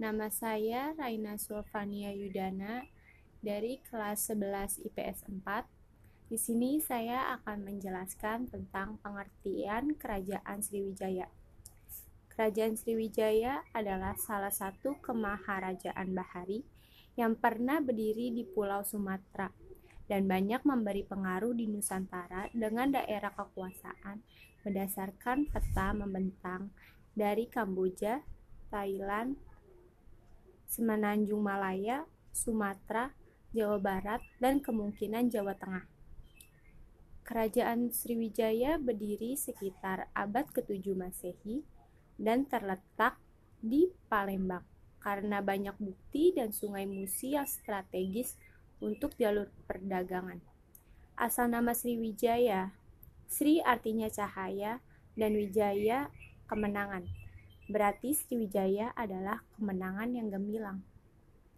Nama saya Raina Sulfania Yudana dari kelas 11 IPS 4. Di sini saya akan menjelaskan tentang pengertian Kerajaan Sriwijaya. Kerajaan Sriwijaya adalah salah satu kemaharajaan bahari yang pernah berdiri di Pulau Sumatera dan banyak memberi pengaruh di Nusantara dengan daerah kekuasaan berdasarkan peta membentang dari Kamboja, Thailand, Semenanjung Malaya, Sumatera, Jawa Barat, dan kemungkinan Jawa Tengah. Kerajaan Sriwijaya berdiri sekitar abad ke-7 Masehi dan terletak di Palembang karena banyak bukti dan sungai Musi yang strategis untuk jalur perdagangan. Asal nama Sriwijaya, Sri artinya cahaya dan Wijaya kemenangan. Berarti Sriwijaya adalah kemenangan yang gemilang.